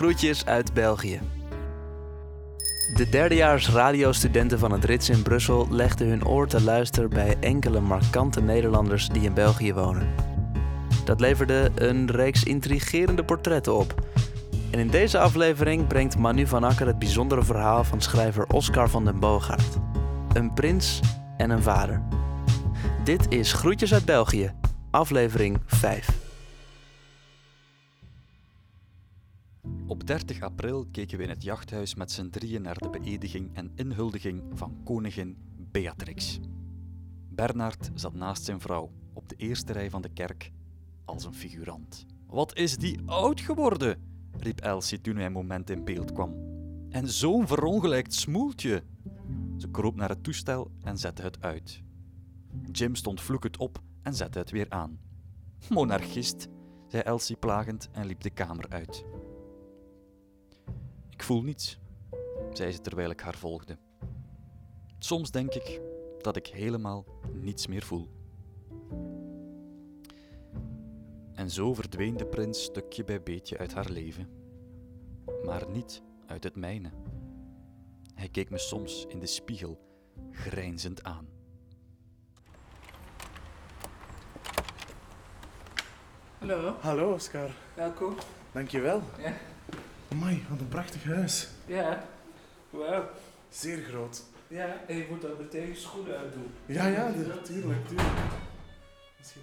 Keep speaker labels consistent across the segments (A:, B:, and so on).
A: Groetjes uit België. De derdejaars radiostudenten van het Rits in Brussel legden hun oor te luisteren bij enkele markante Nederlanders die in België wonen. Dat leverde een reeks intrigerende portretten op. En in deze aflevering brengt Manu van Akker het bijzondere verhaal van schrijver Oscar van den Boogaard. Een prins en een vader. Dit is Groetjes uit België, aflevering 5.
B: Op 30 april keken we in het jachthuis met z'n drieën naar de beëdiging en inhuldiging van koningin Beatrix. Bernard zat naast zijn vrouw op de eerste rij van de kerk als een figurant. Wat is die oud geworden? riep Elsie toen hij een moment in beeld kwam. En zo'n verongelijkt smoeltje! Ze kroop naar het toestel en zette het uit. Jim stond vloekend op en zette het weer aan. Monarchist, zei Elsie plagend en liep de kamer uit. Ik voel niets, zei ze terwijl ik haar volgde. Soms denk ik dat ik helemaal niets meer voel. En zo verdween de prins stukje bij beetje uit haar leven, maar niet uit het mijne. Hij keek me soms in de spiegel grijnzend aan.
C: Hallo,
D: Hallo Oscar,
C: welkom.
D: dankjewel.
C: Ja,
D: Amai, wat een prachtig huis.
C: ja. Wauw.
D: Zeer groot.
C: Ja, en je moet dan meteen schoenen uitdoen.
D: Ja, ja, de- tuurlijk, tuurlijk.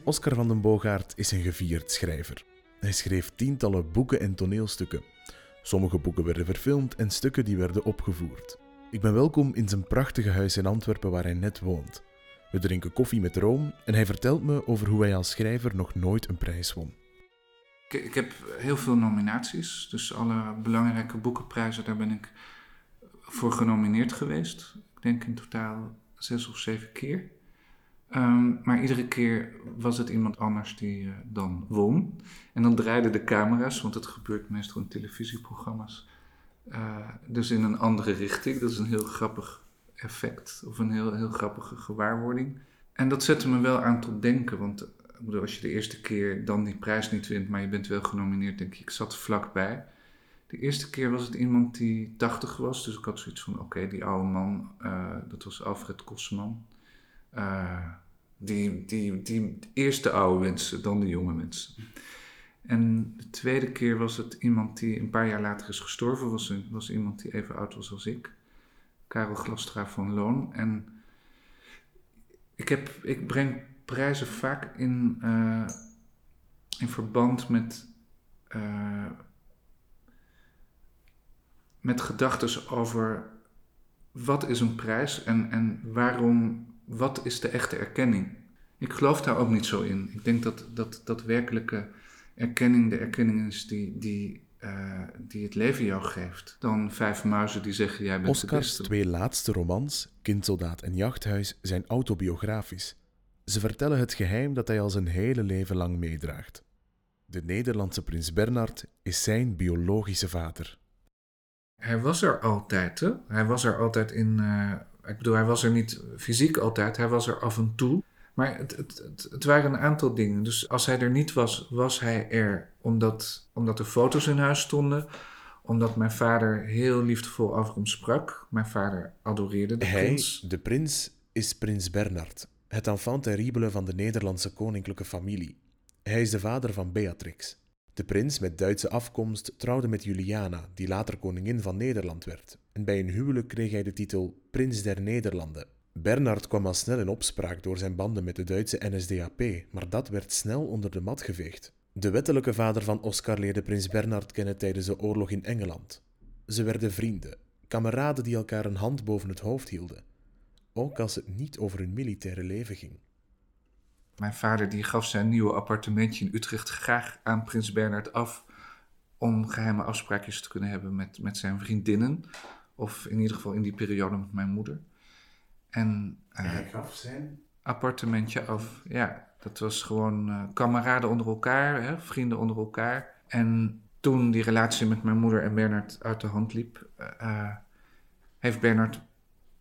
D: Oscar van den Boogaard is een gevierd schrijver. Hij schreef tientallen boeken en toneelstukken. Sommige boeken werden verfilmd en stukken die werden opgevoerd. Ik ben welkom in zijn prachtige huis in Antwerpen waar hij net woont. We drinken koffie met room en hij vertelt me over hoe hij als schrijver nog nooit een prijs won.
C: Ik, ik heb heel veel nominaties. Dus alle belangrijke boekenprijzen, daar ben ik voor genomineerd geweest. Ik denk in totaal zes of zeven keer. Ehm, maar iedere keer was het iemand anders die eh, dan won. En dan draaiden de camera's, want het gebeurt meestal in televisieprogramma's, eh, dus in een andere richting. Dat is een heel grappig effect, of een heel, heel grappige gewaarwording. En dat zette me wel aan tot denken, want als je de eerste keer dan die prijs niet wint, maar je bent wel genomineerd, denk je, ik zat vlakbij. De eerste keer was het iemand die 80 was, dus ik had zoiets van: oké, die oude man, eh, dat was Alfred Kosseman. Eh, die, die, die eerste oude mensen, dan de jonge mensen. En de tweede keer was het iemand die een paar jaar later is gestorven, was, was iemand die even oud was als ik. Karel Glastra van Loon. En ik, heb, ik breng prijzen vaak in, eh, in verband met, eh, met gedachten over wat is een prijs en, en waarom, wat is de echte erkenning. Ik geloof daar ook niet zo in. Ik denk dat, dat, dat werkelijke erkenning de erkenning is die, die, eh, die het leven jou geeft. Dan vijf muizen die zeggen jij bent de
D: Oscars twee laatste romans, Kindsoldaat en Jachthuis, zijn autobiografisch. Ze vertellen het geheim dat hij al zijn hele leven lang meedraagt. De Nederlandse prins Bernard is zijn biologische vader.
C: Hij was er altijd, hè? Hij was er altijd in. eh, ik bedoel, hij was er niet fysiek altijd, hij was er af en toe. Maar het, het, het, het waren een aantal dingen. Dus als hij er niet was, was hij er omdat, omdat er foto's in huis stonden. Omdat mijn vader heel liefdevol over hem sprak. Mijn vader adoreerde de
D: Hij,
C: prins.
D: de prins, is prins Bernard, het enfant terrible van de Nederlandse koninklijke familie. Hij is de vader van Beatrix. De prins met Duitse afkomst trouwde met Juliana, die later koningin van Nederland werd, en bij een huwelijk kreeg hij de titel Prins der Nederlanden. Bernard kwam al snel in opspraak door zijn banden met de Duitse NSDAP, maar dat werd snel onder de mat geveegd. De wettelijke vader van Oscar leerde prins Bernard kennen tijdens de oorlog in Engeland. Ze werden vrienden, kameraden die elkaar een hand boven het hoofd hielden, ook als het niet over hun militaire leven ging.
C: Mijn vader die gaf zijn nieuwe appartementje in Utrecht graag aan prins Bernhard af. Om geheime afspraakjes te kunnen hebben met, met zijn vriendinnen. Of in ieder geval in die periode met mijn moeder. En eh,
D: gaf zijn
C: appartementje af. Ja, dat was gewoon eh, kameraden onder elkaar, hè, vrienden onder elkaar. En toen die relatie met mijn moeder en Bernard uit de hand liep, eh, heeft Bernard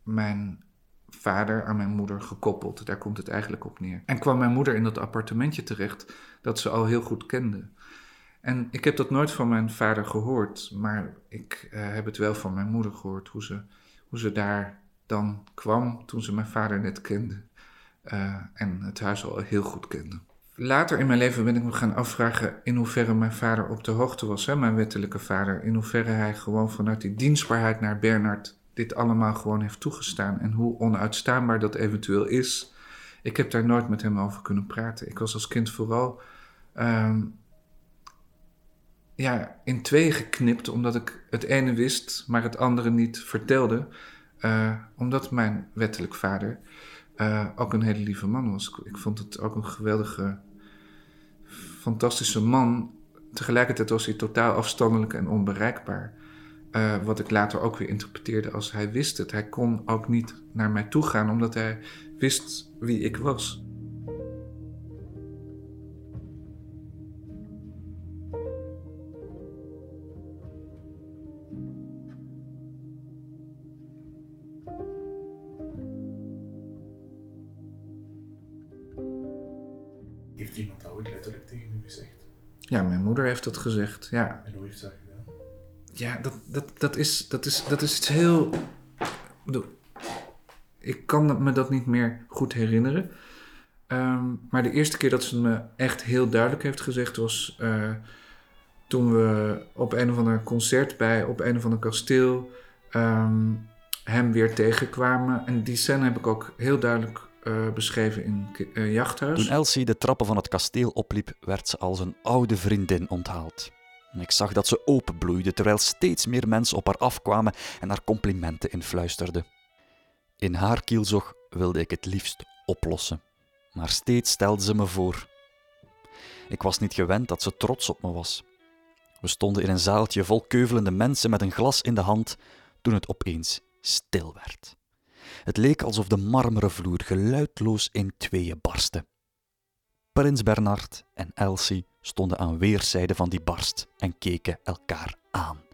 C: mijn vader aan mijn moeder gekoppeld. Daar komt het eigenlijk op neer. En kwam mijn moeder in dat appartementje terecht dat ze al heel goed kende. En ik heb dat nooit van mijn vader gehoord, maar ik uh, heb het wel van mijn moeder gehoord, hoe ze, hoe ze daar dan kwam toen ze mijn vader net kende uh, en het huis al heel goed kende. Later in mijn leven ben ik me gaan afvragen in hoeverre mijn vader op de hoogte was, hè, mijn wettelijke vader, in hoeverre hij gewoon vanuit die dienstbaarheid naar Bernard dit allemaal gewoon heeft toegestaan en hoe onuitstaanbaar dat eventueel is. Ik heb daar nooit met hem over kunnen praten. Ik was als kind vooral um, ja, in twee geknipt, omdat ik het ene wist, maar het andere niet vertelde. Uh, omdat mijn wettelijk vader uh, ook een hele lieve man was. Ik vond het ook een geweldige, fantastische man. Tegelijkertijd was hij totaal afstandelijk en onbereikbaar. Uh, wat ik later ook weer interpreteerde als hij wist het. Hij kon ook niet naar mij toe gaan, omdat hij wist wie ik was.
D: Heeft iemand dat ooit letterlijk tegen u gezegd?
C: Ja, mijn moeder heeft dat gezegd, ja.
D: En hoe heeft gedaan?
C: Ja, dat, dat, dat, is, dat, is, dat is iets heel... Ik kan me dat niet meer goed herinneren. Um, maar de eerste keer dat ze me echt heel duidelijk heeft gezegd was... Uh, toen we op een of ander concert bij op een of ander kasteel... Um, hem weer tegenkwamen. En die scène heb ik ook heel duidelijk uh, beschreven in uh, Jachthuis.
B: Toen Elsie de trappen van het kasteel opliep, werd ze als een oude vriendin onthaald. En ik zag dat ze openbloeide terwijl steeds meer mensen op haar afkwamen en haar complimenten influisterden. In haar kielzog wilde ik het liefst oplossen, maar steeds stelde ze me voor. Ik was niet gewend dat ze trots op me was. We stonden in een zaaltje vol keuvelende mensen met een glas in de hand toen het opeens stil werd. Het leek alsof de marmeren vloer geluidloos in tweeën barstte. Prins Bernard en Elsie stonden aan weerszijden van die barst en keken elkaar aan.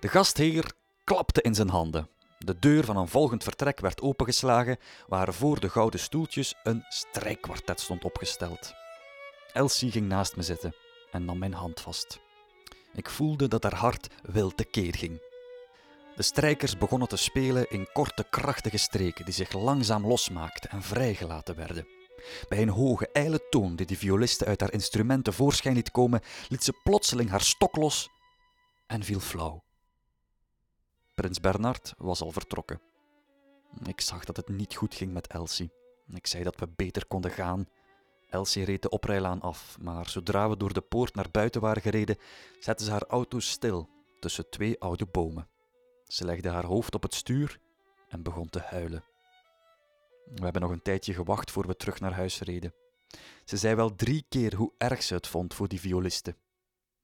B: De gastheer klapte in zijn handen. De deur van een volgend vertrek werd opengeslagen, waar voor de gouden stoeltjes een strijkkwartet stond opgesteld. Elsie ging naast me zitten en nam mijn hand vast. Ik voelde dat haar hart wild tekeer ging. De strijkers begonnen te spelen in korte, krachtige streken die zich langzaam losmaakten en vrijgelaten werden. Bij een hoge, ijle toon die de violiste uit haar instrument tevoorschijn liet komen, liet ze plotseling haar stok los en viel flauw. Prins Bernard was al vertrokken. Ik zag dat het niet goed ging met Elsie. Ik zei dat we beter konden gaan. Elsie reed de oprijlaan af, maar zodra we door de poort naar buiten waren gereden, zette ze haar auto stil tussen twee oude bomen. Ze legde haar hoofd op het stuur en begon te huilen. We hebben nog een tijdje gewacht voor we terug naar huis reden. Ze zei wel drie keer hoe erg ze het vond voor die violiste.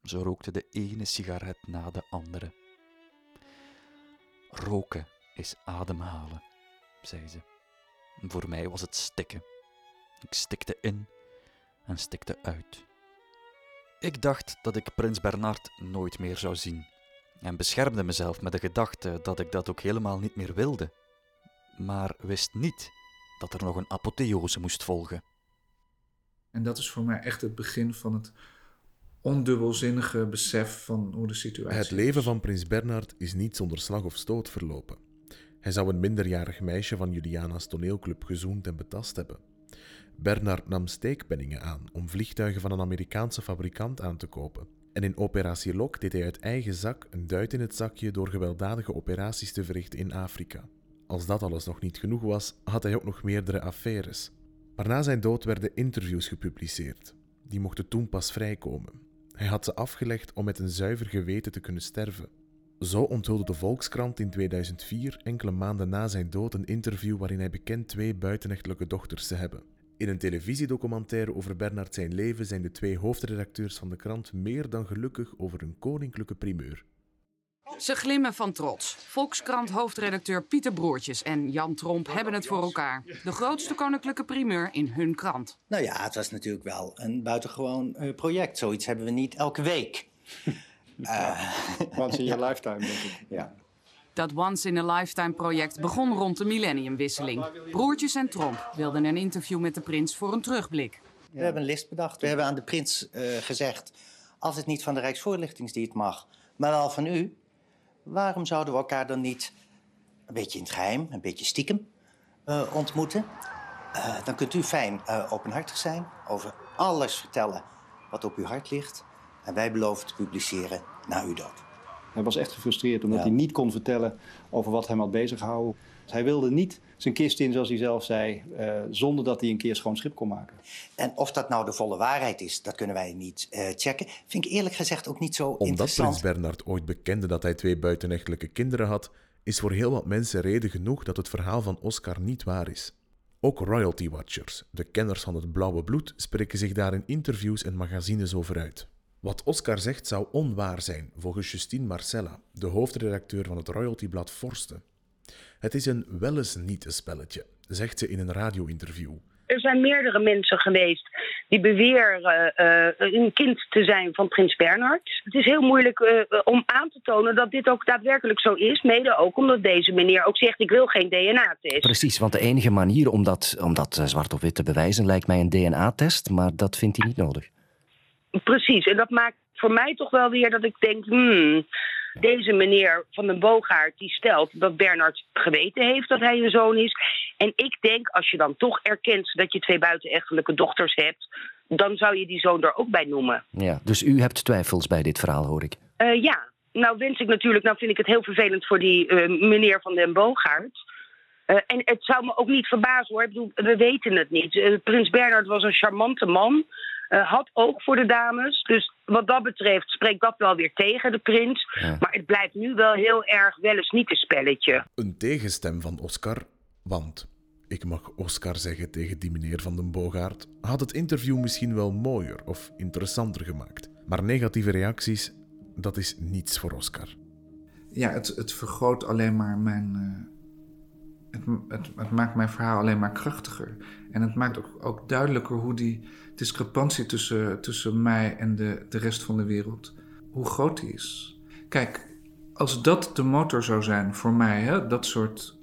B: Ze rookte de ene sigaret na de andere. Roken is ademhalen, zei ze. Voor mij was het stikken. Ik stikte in en stikte uit. Ik dacht dat ik prins Bernard nooit meer zou zien en beschermde mezelf met de gedachte dat ik dat ook helemaal niet meer wilde, maar wist niet dat er nog een apotheose moest volgen.
C: En dat is voor mij echt het begin van het ondubbelzinnige besef van hoe de situatie
D: Het leven van prins Bernard is niet zonder slag of stoot verlopen. Hij zou een minderjarig meisje van Juliana's toneelclub gezoend en betast hebben. Bernard nam steekpenningen aan om vliegtuigen van een Amerikaanse fabrikant aan te kopen. En in Operatie Lok deed hij uit eigen zak een duit in het zakje door gewelddadige operaties te verrichten in Afrika. Als dat alles nog niet genoeg was, had hij ook nog meerdere affaires. Maar na zijn dood werden interviews gepubliceerd. Die mochten toen pas vrijkomen. Hij had ze afgelegd om met een zuiver geweten te kunnen sterven. Zo onthulde de Volkskrant in 2004, enkele maanden na zijn dood, een interview waarin hij bekend twee buitenechtelijke dochters te hebben. In een televisiedocumentaire over Bernard zijn leven zijn de twee hoofdredacteurs van de krant meer dan gelukkig over een koninklijke primeur.
E: Ze glimmen van trots. Volkskrant hoofdredacteur Pieter Broertjes en Jan Tromp hebben het voor elkaar. De grootste koninklijke primeur in hun krant.
F: Nou ja, het was natuurlijk wel een buitengewoon uh, project. Zoiets hebben we niet elke week.
G: uh, Once in your lifetime, denk ik.
F: Ja.
E: Dat Once in a Lifetime project begon rond de millenniumwisseling. Broertjes en Tromp wilden een interview met de prins voor een terugblik.
F: We hebben een list bedacht. We hebben aan de prins uh, gezegd... als het niet van de Rijksvoorlichtingsdienst mag, maar wel van u... waarom zouden we elkaar dan niet een beetje in het geheim, een beetje stiekem uh, ontmoeten? Uh, dan kunt u fijn openhartig zijn, over alles vertellen wat op uw hart ligt... en wij beloven te publiceren na uw dood.
G: Hij was echt gefrustreerd omdat hij niet kon vertellen over wat hem had bezighouden. Hij wilde niet zijn kist in, zoals hij zelf zei, uh, zonder dat hij een keer schoon schip kon maken.
F: En of dat nou de volle waarheid is, dat kunnen wij niet uh, checken. Vind ik eerlijk gezegd ook niet zo
D: Omdat
F: interessant.
D: Omdat prins Bernard ooit bekende dat hij twee buitenechtelijke kinderen had, is voor heel wat mensen reden genoeg dat het verhaal van Oscar niet waar is. Ook royalty watchers, de kenners van het blauwe bloed, spreken zich daar in interviews en magazines over uit. Wat Oscar zegt zou onwaar zijn, volgens Justine Marcella, de hoofdredacteur van het royaltyblad Forsten. Het is een wel eens niet een spelletje, zegt ze in een radio-interview.
H: Er zijn meerdere mensen geweest die beweren uh, een kind te zijn van prins Bernhard. Het is heel moeilijk uh, om aan te tonen dat dit ook daadwerkelijk zo is. Mede ook omdat deze meneer ook zegt: ik wil geen DNA-test.
I: Precies, want de enige manier om dat, om dat zwart op wit te bewijzen lijkt mij een DNA-test, maar dat vindt hij niet nodig.
H: Precies, en dat maakt voor mij toch wel weer dat ik denk: hmm, deze meneer van den Boogaard die stelt dat Bernard geweten heeft dat hij een zoon is. En ik denk, als je dan toch erkent dat je twee buitenechtelijke dochters hebt, dan zou je die zoon er ook bij noemen.
I: Ja, dus u hebt twijfels bij dit verhaal, hoor ik.
H: Uh, ja, nou wens ik natuurlijk, nou vind ik het heel vervelend voor die uh, meneer van den Boogaard. Uh, en het zou me ook niet verbazen hoor. Ik bedoel, we weten het niet. Prins Bernard was een charmante man. Uh, had ook voor de dames. Dus wat dat betreft spreekt dat wel weer tegen de prins. Ja. Maar het blijft nu wel heel erg wel eens niet een spelletje.
D: Een tegenstem van Oscar, want ik mag Oscar zeggen tegen die meneer van den Bogaert, had het interview misschien wel mooier of interessanter gemaakt. Maar negatieve reacties, dat is niets voor Oscar.
C: Ja, het, het vergroot alleen maar mijn. Het, het, het, maakt mijn verhaal alleen maar krachtiger. En het maakt ook, ook duidelijker hoe die discrepantie tussen, tussen mij en de, de rest van de wereld, hoe groot die is. Kijk, als dat de motor zou zijn voor mij, hè, dat soort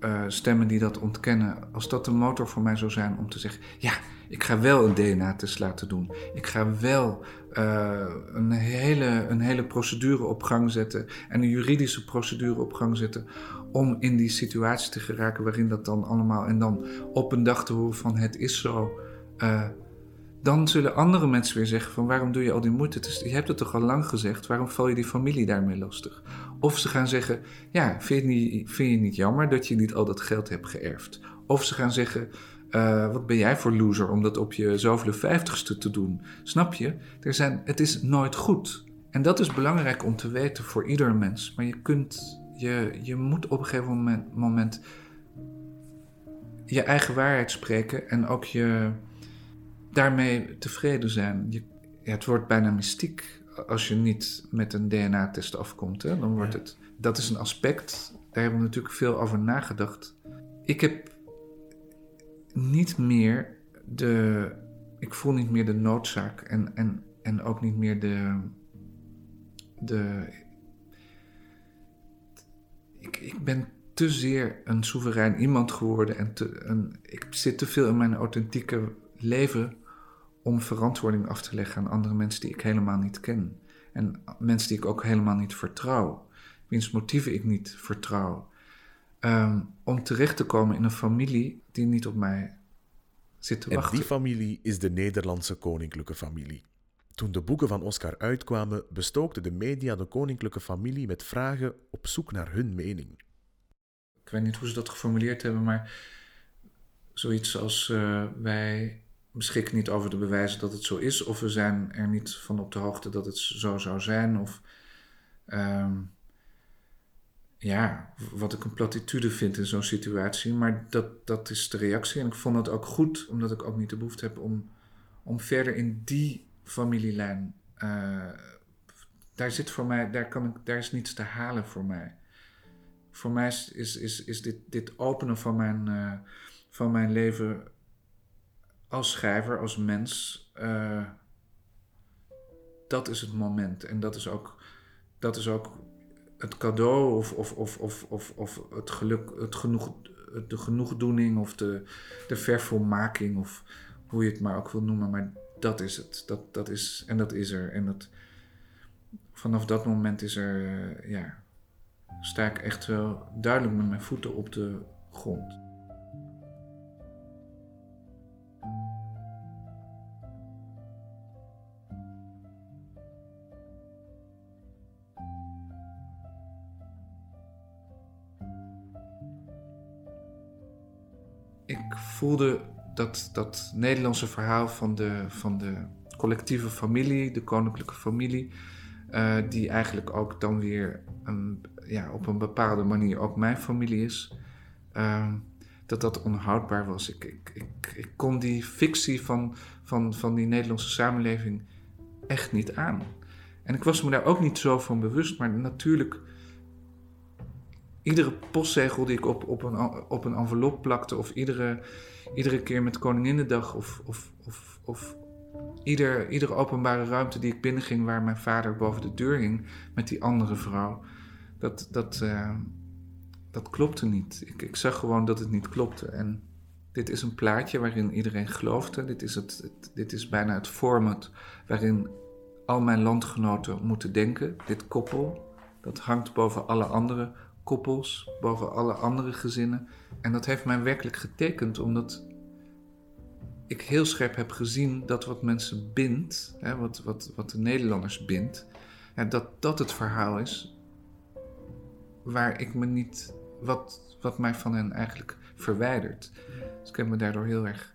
C: uh, stemmen die dat ontkennen, als dat de motor voor mij zou zijn om te zeggen: ja, ik ga wel een DNA-test laten doen. Ik ga wel uh, een, hele, een hele procedure op gang zetten en een juridische procedure op gang zetten om in die situatie te geraken waarin dat dan allemaal en dan op een dag te horen van het is zo. Uh, dan zullen andere mensen weer zeggen van waarom doe je al die moeite? Dus je hebt het toch al lang gezegd, waarom val je die familie daarmee lastig? Of ze gaan zeggen, ja, vind je, niet, vind je niet jammer dat je niet al dat geld hebt geërfd? Of ze gaan zeggen, uh, wat ben jij voor loser om dat op je zoveel vijftigste te doen? Snap je? Er zijn, het is nooit goed. En dat is belangrijk om te weten voor ieder mens. Maar je kunt, je, je moet op een gegeven moment, moment je eigen waarheid spreken en ook je daarmee tevreden zijn. Je, ja, het wordt bijna mystiek als je niet met een DNA-test afkomt. Hè? Dan wordt het, dat is een aspect, daar hebben we natuurlijk veel over nagedacht. Ik heb niet meer de. Ik voel niet meer de noodzaak en, en, en ook niet meer de. de ik, ik ben te zeer een soeverein iemand geworden en te, een, ik zit te veel in mijn authentieke leven om verantwoording af te leggen aan andere mensen die ik helemaal niet ken. En mensen die ik ook helemaal niet vertrouw, wiens motieven ik niet vertrouw. Um, om terecht te komen in een familie die niet op mij zit te wachten.
D: En die familie is de Nederlandse koninklijke familie. Toen de boeken van Oscar uitkwamen, bestookte de media de koninklijke familie met vragen op zoek naar hun mening.
C: Ik weet niet hoe ze dat geformuleerd hebben, maar zoiets als uh, wij beschikken niet over de bewijzen dat het zo is, of we zijn er niet van op de hoogte dat het zo zou zijn, of um, ja, wat ik een platitude vind in zo'n situatie, maar dat, dat is de reactie. En ik vond het ook goed, omdat ik ook niet de behoefte heb om, om verder in die familielijn. Uh, daar zit voor mij, daar, kan ik, daar is niets te halen voor mij. Voor mij is, is, is, is dit, dit openen van mijn, uh, van mijn leven als schrijver, als mens, uh, dat is het moment. En dat is ook, dat is ook het cadeau of, of, of, of, of, of het geluk, het genoeg, de genoegdoening of de, de vervolmaking of, hoe je het maar ook wil noemen, maar dat is het. Dat, dat is, en dat is er. En dat, vanaf dat moment is er, eh, ja, sta ik echt wel duidelijk met mijn voeten op de grond. Ik voelde dat, dat Nederlandse verhaal van de, van de collectieve familie, de koninklijke familie, uh, die eigenlijk ook dan weer een, ja, op een bepaalde manier ook mijn familie is, uh, dat dat onhoudbaar was. Ik, ik, ik, ik, kon die fictie van, van, van die Nederlandse samenleving echt niet aan. En ik was me daar ook niet zo van bewust, maar natuurlijk iedere postzegel die ik op, op, een, op een envelop plakte, of iedere, iedere keer met Koninginnedag, of, of, of, of ieder, iedere openbare ruimte die ik binnenging waar mijn vader boven de deur hing met die andere vrouw, dat, dat, uh, dat klopte niet. Ik, ik zag gewoon dat het niet klopte. En dit is een plaatje waarin iedereen geloofde. Dit is, het, dit is bijna het format waarin al mijn landgenoten moeten denken. Dit koppel, dat hangt boven alle andere koppels, boven alle andere gezinnen. En dat heeft mij werkelijk getekend, omdat ik heel scherp heb gezien dat wat mensen bindt, hè, wat, wat, wat de Nederlanders bindt, dat dat het verhaal is waar ik me niet, wat, wat mij van hen eigenlijk verwijdert. Dus ik heb me daardoor heel erg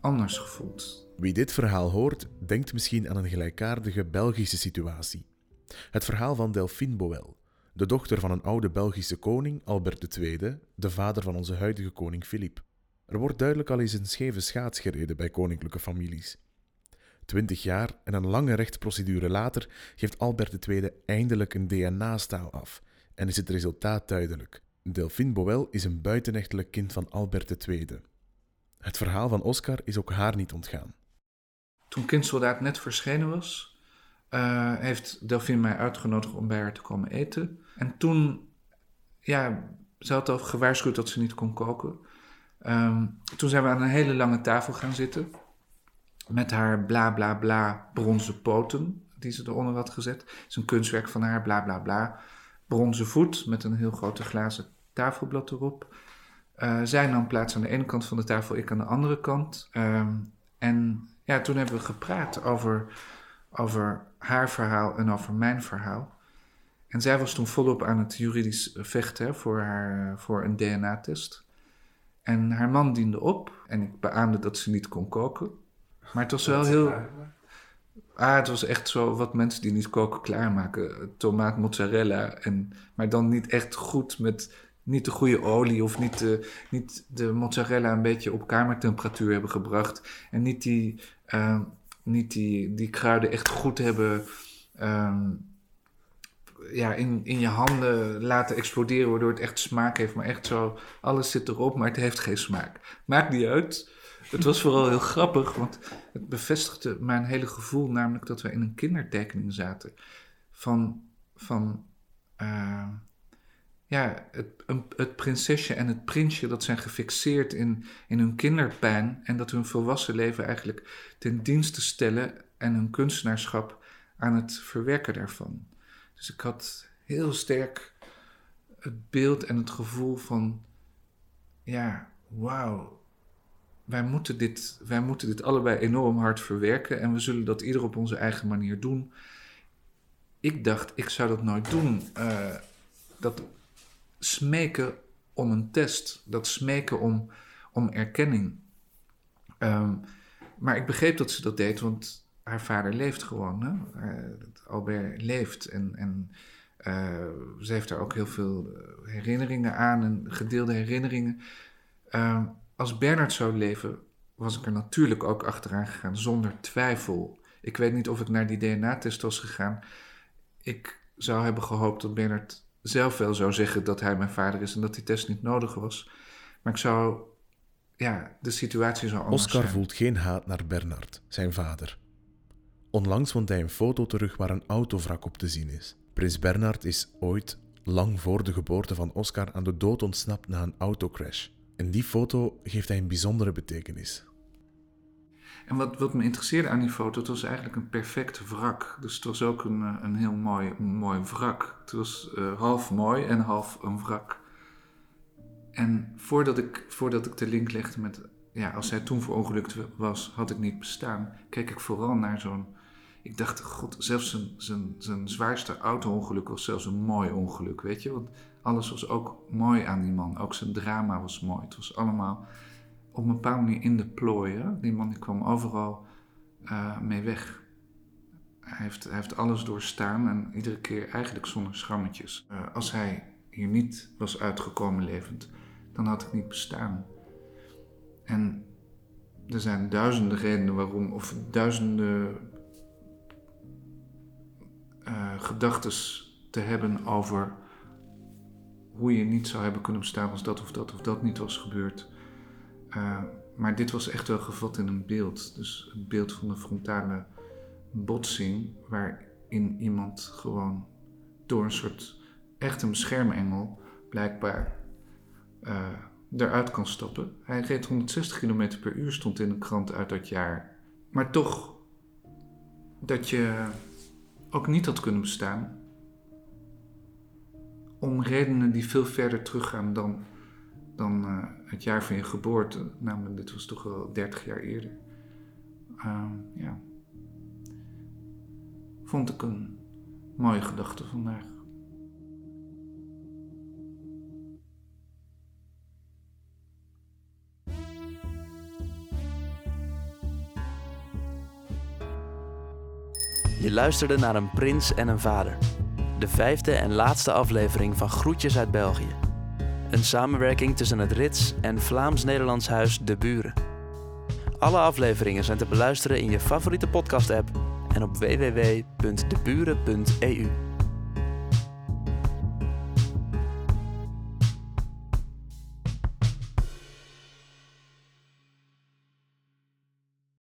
C: anders gevoeld.
D: Wie dit verhaal hoort, denkt misschien aan een gelijkaardige Belgische situatie. Het verhaal van Delphine Boel, de dochter van een oude Belgische koning, Albert II, de vader van onze huidige koning Filip. Er wordt duidelijk al eens een scheve schaats gereden bij koninklijke families. Twintig jaar en een lange rechtsprocedure later geeft Albert II eindelijk een DNA-staal af en is het resultaat duidelijk. Delphine Boel is een buitenechtelijk kind van Albert II. Het verhaal van Oscar is ook haar niet ontgaan.
C: Toen Kindsoldaat net verschenen was, uh, heeft Delphine mij uitgenodigd om bij haar te komen eten. En toen, ja, ze had al gewaarschuwd dat ze niet kon koken. Um, toen zijn we aan een hele lange tafel gaan zitten. Met haar bla bla bla bronzen poten, die ze eronder had gezet. Het is een kunstwerk van haar, bla bla bla. Bronzen voet met een heel grote glazen tafelblad erop. Uh, zij nam plaats aan de ene kant van de tafel, ik aan de andere kant. Um, en ja, toen hebben we gepraat over, over haar verhaal en over mijn verhaal. En zij was toen volop aan het juridisch vechten voor, haar, voor een DNA-test. En haar man diende op en ik beaamde dat ze niet kon koken. Maar het was wel heel. Ah, het was echt zo wat mensen die niet koken klaarmaken. Tomaat, mozzarella. En, maar dan niet echt goed met niet de goede olie of niet de, niet de mozzarella een beetje op kamertemperatuur hebben gebracht. En niet die, uh, niet die, die kruiden echt goed hebben um, ja, in, in je handen laten exploderen, waardoor het echt smaak heeft. Maar echt zo, alles zit erop, maar het heeft geen smaak. Maakt niet uit. Het was vooral heel grappig, want het bevestigde mijn hele gevoel, namelijk dat we in een kindertekening zaten. Van, van uh, ja, het, een, het prinsesje en het prinsje dat zijn gefixeerd in, in hun kinderpijn en dat hun volwassen leven eigenlijk ten dienste stellen en hun kunstenaarschap aan het verwerken daarvan. Dus ik had heel sterk het beeld en het gevoel van, ja, wauw, wij moeten, dit, wij moeten dit allebei enorm hard verwerken en we zullen dat ieder op onze eigen manier doen. Ik dacht, ik zou dat nooit doen. Uh, dat smeken om een test, dat smeken om, om erkenning. Um, maar ik begreep dat ze dat deed, want haar vader leeft gewoon. Hè? Uh, Albert leeft en, en uh, ze heeft daar ook heel veel eh, herinneringen aan en gedeelde herinneringen. Uh, als Bernard zou leven, was ik er natuurlijk ook achteraan gegaan, zonder twijfel. Ik weet niet of ik naar die DNA-test was gegaan. Ik zou hebben gehoopt dat Bernard zelf wel zou zeggen dat hij mijn vader is en dat die test niet nodig was. Maar ik zou, ja, de situatie zou anders
D: Oscar
C: zijn.
D: voelt geen haat naar Bernard, zijn vader. Onlangs vond hij een foto terug waar een autovrak op te zien is. Prins Bernard is ooit, lang voor de geboorte van Oscar, aan de dood ontsnapt na een autocrash. En die foto geeft hij een bijzondere betekenis.
C: En wat, wat me interesseerde aan die foto, het was eigenlijk een perfect wrak. Dus het was ook een, eh, een heel mooi, mooi wrak. Het was uh, half mooi en half een wrak. En voordat ik, voordat ik de link legde met, ja, als hij toen verongelukt was, had ik niet bestaan, keek ik vooral naar zo'n. Ik dacht, god, zelfs zijn, zijn, zijn zwaarste auto-ongeluk was zelfs een mooi ongeluk, weet je? Want alles was ook mooi aan die man. Ook zijn drama was mooi. Het was allemaal op een bepaalde manier in de plooien. Die man die kwam overal uh, mee weg. Hij heeft, hij heeft alles doorstaan en iedere keer eigenlijk zonder schrammetjes. Uh, als hij hier niet was uitgekomen levend, dan had ik niet bestaan. En er zijn duizenden redenen waarom, of duizenden gedachten te hebben over hoe je niet zou hebben kunnen bestaan als dat of dat of dat niet was gebeurd. Uh, maar dit was echt wel gevat in een beeld. Dus het beeld van een frontale botsing, waarin iemand gewoon door een soort echte beschermengel blijkbaar uh, eruit kan stappen. Hij reed 160 km per uur, stond in de krant uit dat jaar. Maar toch, dat je ook niet had kunnen bestaan. Om redenen die veel verder teruggaan dan, dan uh, het jaar van je geboorte. Namelijk, dit was toch wel 30 jaar eerder. Uh, ja. Vond ik een mooie gedachte vandaag.
A: Je luisterde naar een prins en een vader. De vijfde en laatste aflevering van Groetjes uit België. Een samenwerking tussen het Rits en Vlaams-Nederlands huis De Buren. Alle afleveringen zijn te beluisteren in je favoriete podcast-app en op www.deburen.eu.